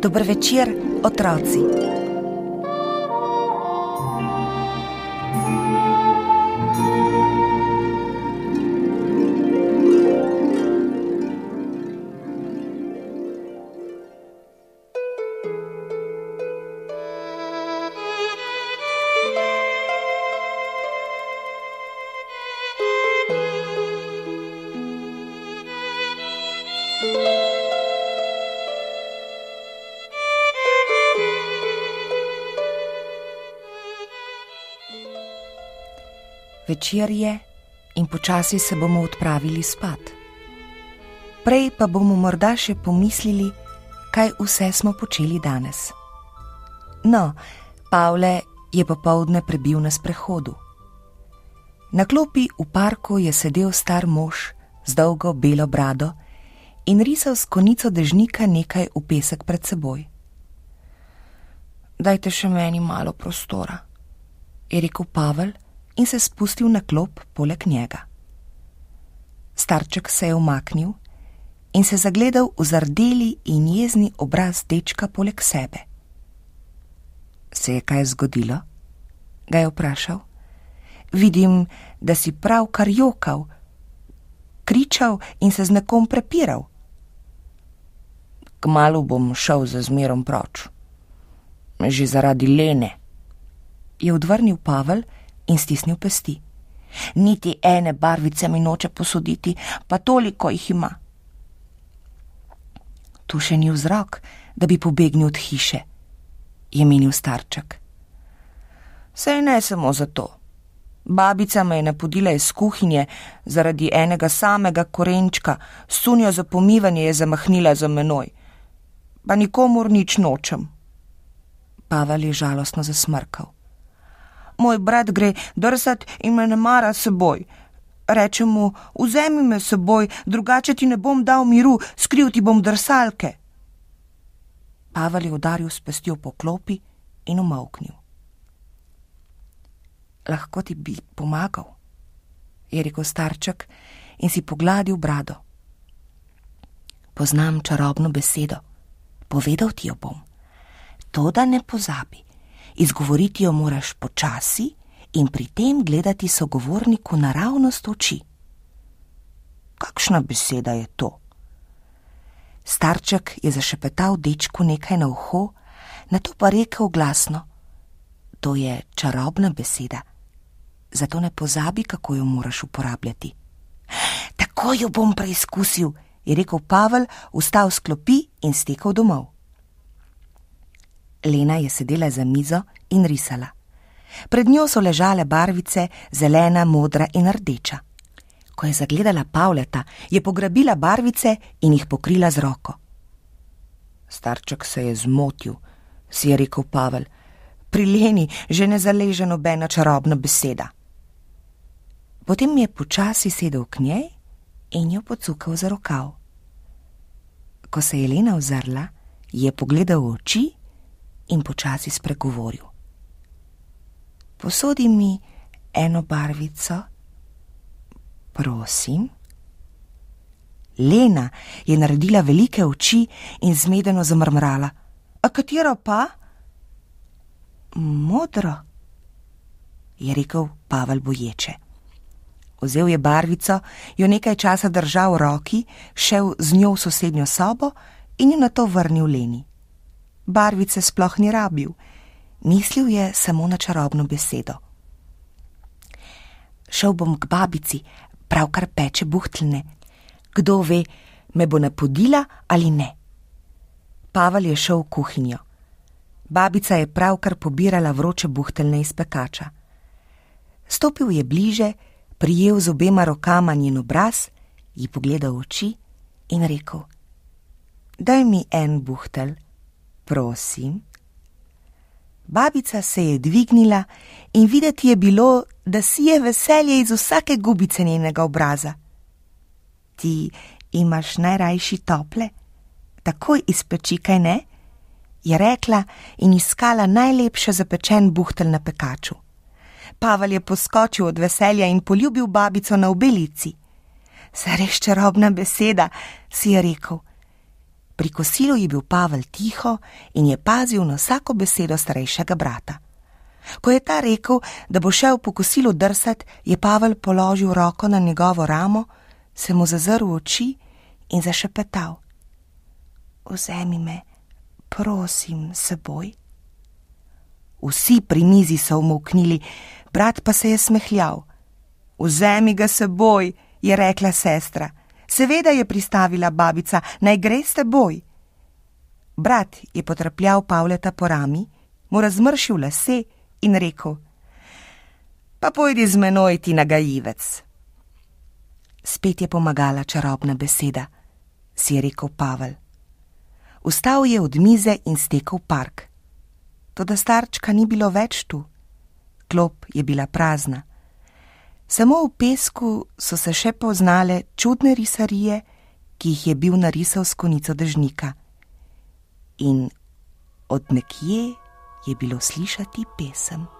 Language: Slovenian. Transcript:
Dober večer, otroci. Večer je in počasi se bomo odpravili spat. Prej pa bomo morda še pomislili, kaj vse smo počeli danes. No, Pavle je popovdne prebil na sprehodu. Na klopi v parku je sedel star mož z dolgo belo brado in risal s konico dežnika nekaj v pesek pred seboj. Dajte še meni malo prostora, je rekel Pavel in se spustil na klop poleg njega. Starček se je umaknil in se zagledal v zardeli in jezni obraz dečka poleg sebe. Se je kaj zgodilo? ga je vprašal. Vidim, da si pravkar jokal, kričal in se z nekom prepiral. Kmalu bom šel za zmerom proč. Že zaradi Lene, je odvrnil Pavel in stisnil pesti. Niti ene barvice mi noče posoditi, pa toliko jih ima. Tu še ni vzrok, da bi pobegnil od hiše, je menil starček. Sej ne samo zato. Babica me je napodila iz kuhinje zaradi enega samega korenčka, sunjo za pomivanje je zamahnila za menoj. Pa nikomor nič nočem. Pavel je žalostno zasmrkal moj brat gre drsat in me ne mara seboj. Reče mu, vzemi me seboj, drugače ti ne bom dal miru, skril ti bom drsalke. Pavel je udaril s pestjo po klopi in umavknil. Lahko ti bi pomagal, je rekel starček in si pogladil brado. Poznam čarobno besedo, povedal ti jo bom. To, da ne pozabi izgovoriti jo moraš počasi in pri tem gledati sogovorniku naravnost oči. Kakšna beseda je to? Starček je zašepetal dečku nekaj na uho, na to pa rekel glasno: To je čarobna beseda, zato ne pozabi, kako jo moraš uporabljati. Tako jo bom preizkusil, je rekel Pavel, vstal s klopi in stekel domov. Lena je sedela za mizo in risala. Pred njo so ležale barvice, zelena, modra in rdeča. Ko je zagledala Pavleta, je pograbila barvice in jih pokrila z roko. Starček se je zmotil, si je rekel Pavel. Pri Leni že ne zaleže nobena čarobna beseda. Potem je počasi sedel k njej in jo pocukal za rokav. Ko se je Lena ozrla, je pogledal v oči in počasi spregovoril. Posodi mi eno barvico, prosim. Lena je naredila velike oči in zmedeno zamrmrala. A katero pa? Modro, je rekel Pavel boječe. Vzel je barvico, jo nekaj časa držal v roki, šel z njo v sosednjo sobo in jo na to vrnil Leni barvice sploh ni rabil, mislil je samo na čarobno besedo. Šel bom k babici, pravkar peče buhtlne. Kdo ve, me bo napodila ali ne? Pavel je šel v kuhinjo. Babica je pravkar pobirala vroče buhtelne iz pekača. Stopil je bliže, prijel z obema rokama njen obraz, ji pogledal oči in rekel: Daj mi en buhtel prosim. Babica se je dvignila in videti je bilo, da si je veselje iz vsake gubice njenega obraza. Ti imaš najrajši tople, takoj izpeči, kaj ne? je rekla in iskala najlepše zapečen buhtelj na pekaču. Pavel je poskočil od veselja in poljubil babico na obelici. Se res čarobna beseda, si je rekel. Pri kosilu je bil Pavel tiho in je pazil na vsako besedo starejšega brata. Ko je ta rekel, da bo šel po kosilu drsati, je Pavel položil roko na njegovo ramo, se mu zazrl v oči in zašepetal: Vzemi me, prosim, seboj. Vsi pri mizi so umoknili, brat pa se je smehljal. Vzemi ga seboj, je rekla sestra. Seveda je pristavila babica, naj gre s teboj. Brat je potrpljal Pavleta po rami, mu razmršil lase in rekel: Pa pojdi z menoj ti nagajivec. Spet je pomagala čarobna beseda, si je rekel Pavel. Vstal je od mize in stekel park. Toda starčka ni bilo več tu, klop je bila prazna. Samo v pesku so se še poznale čudne risarije, ki jih je bil narisal s konico dežnika. In od nekje je bilo slišati pesem.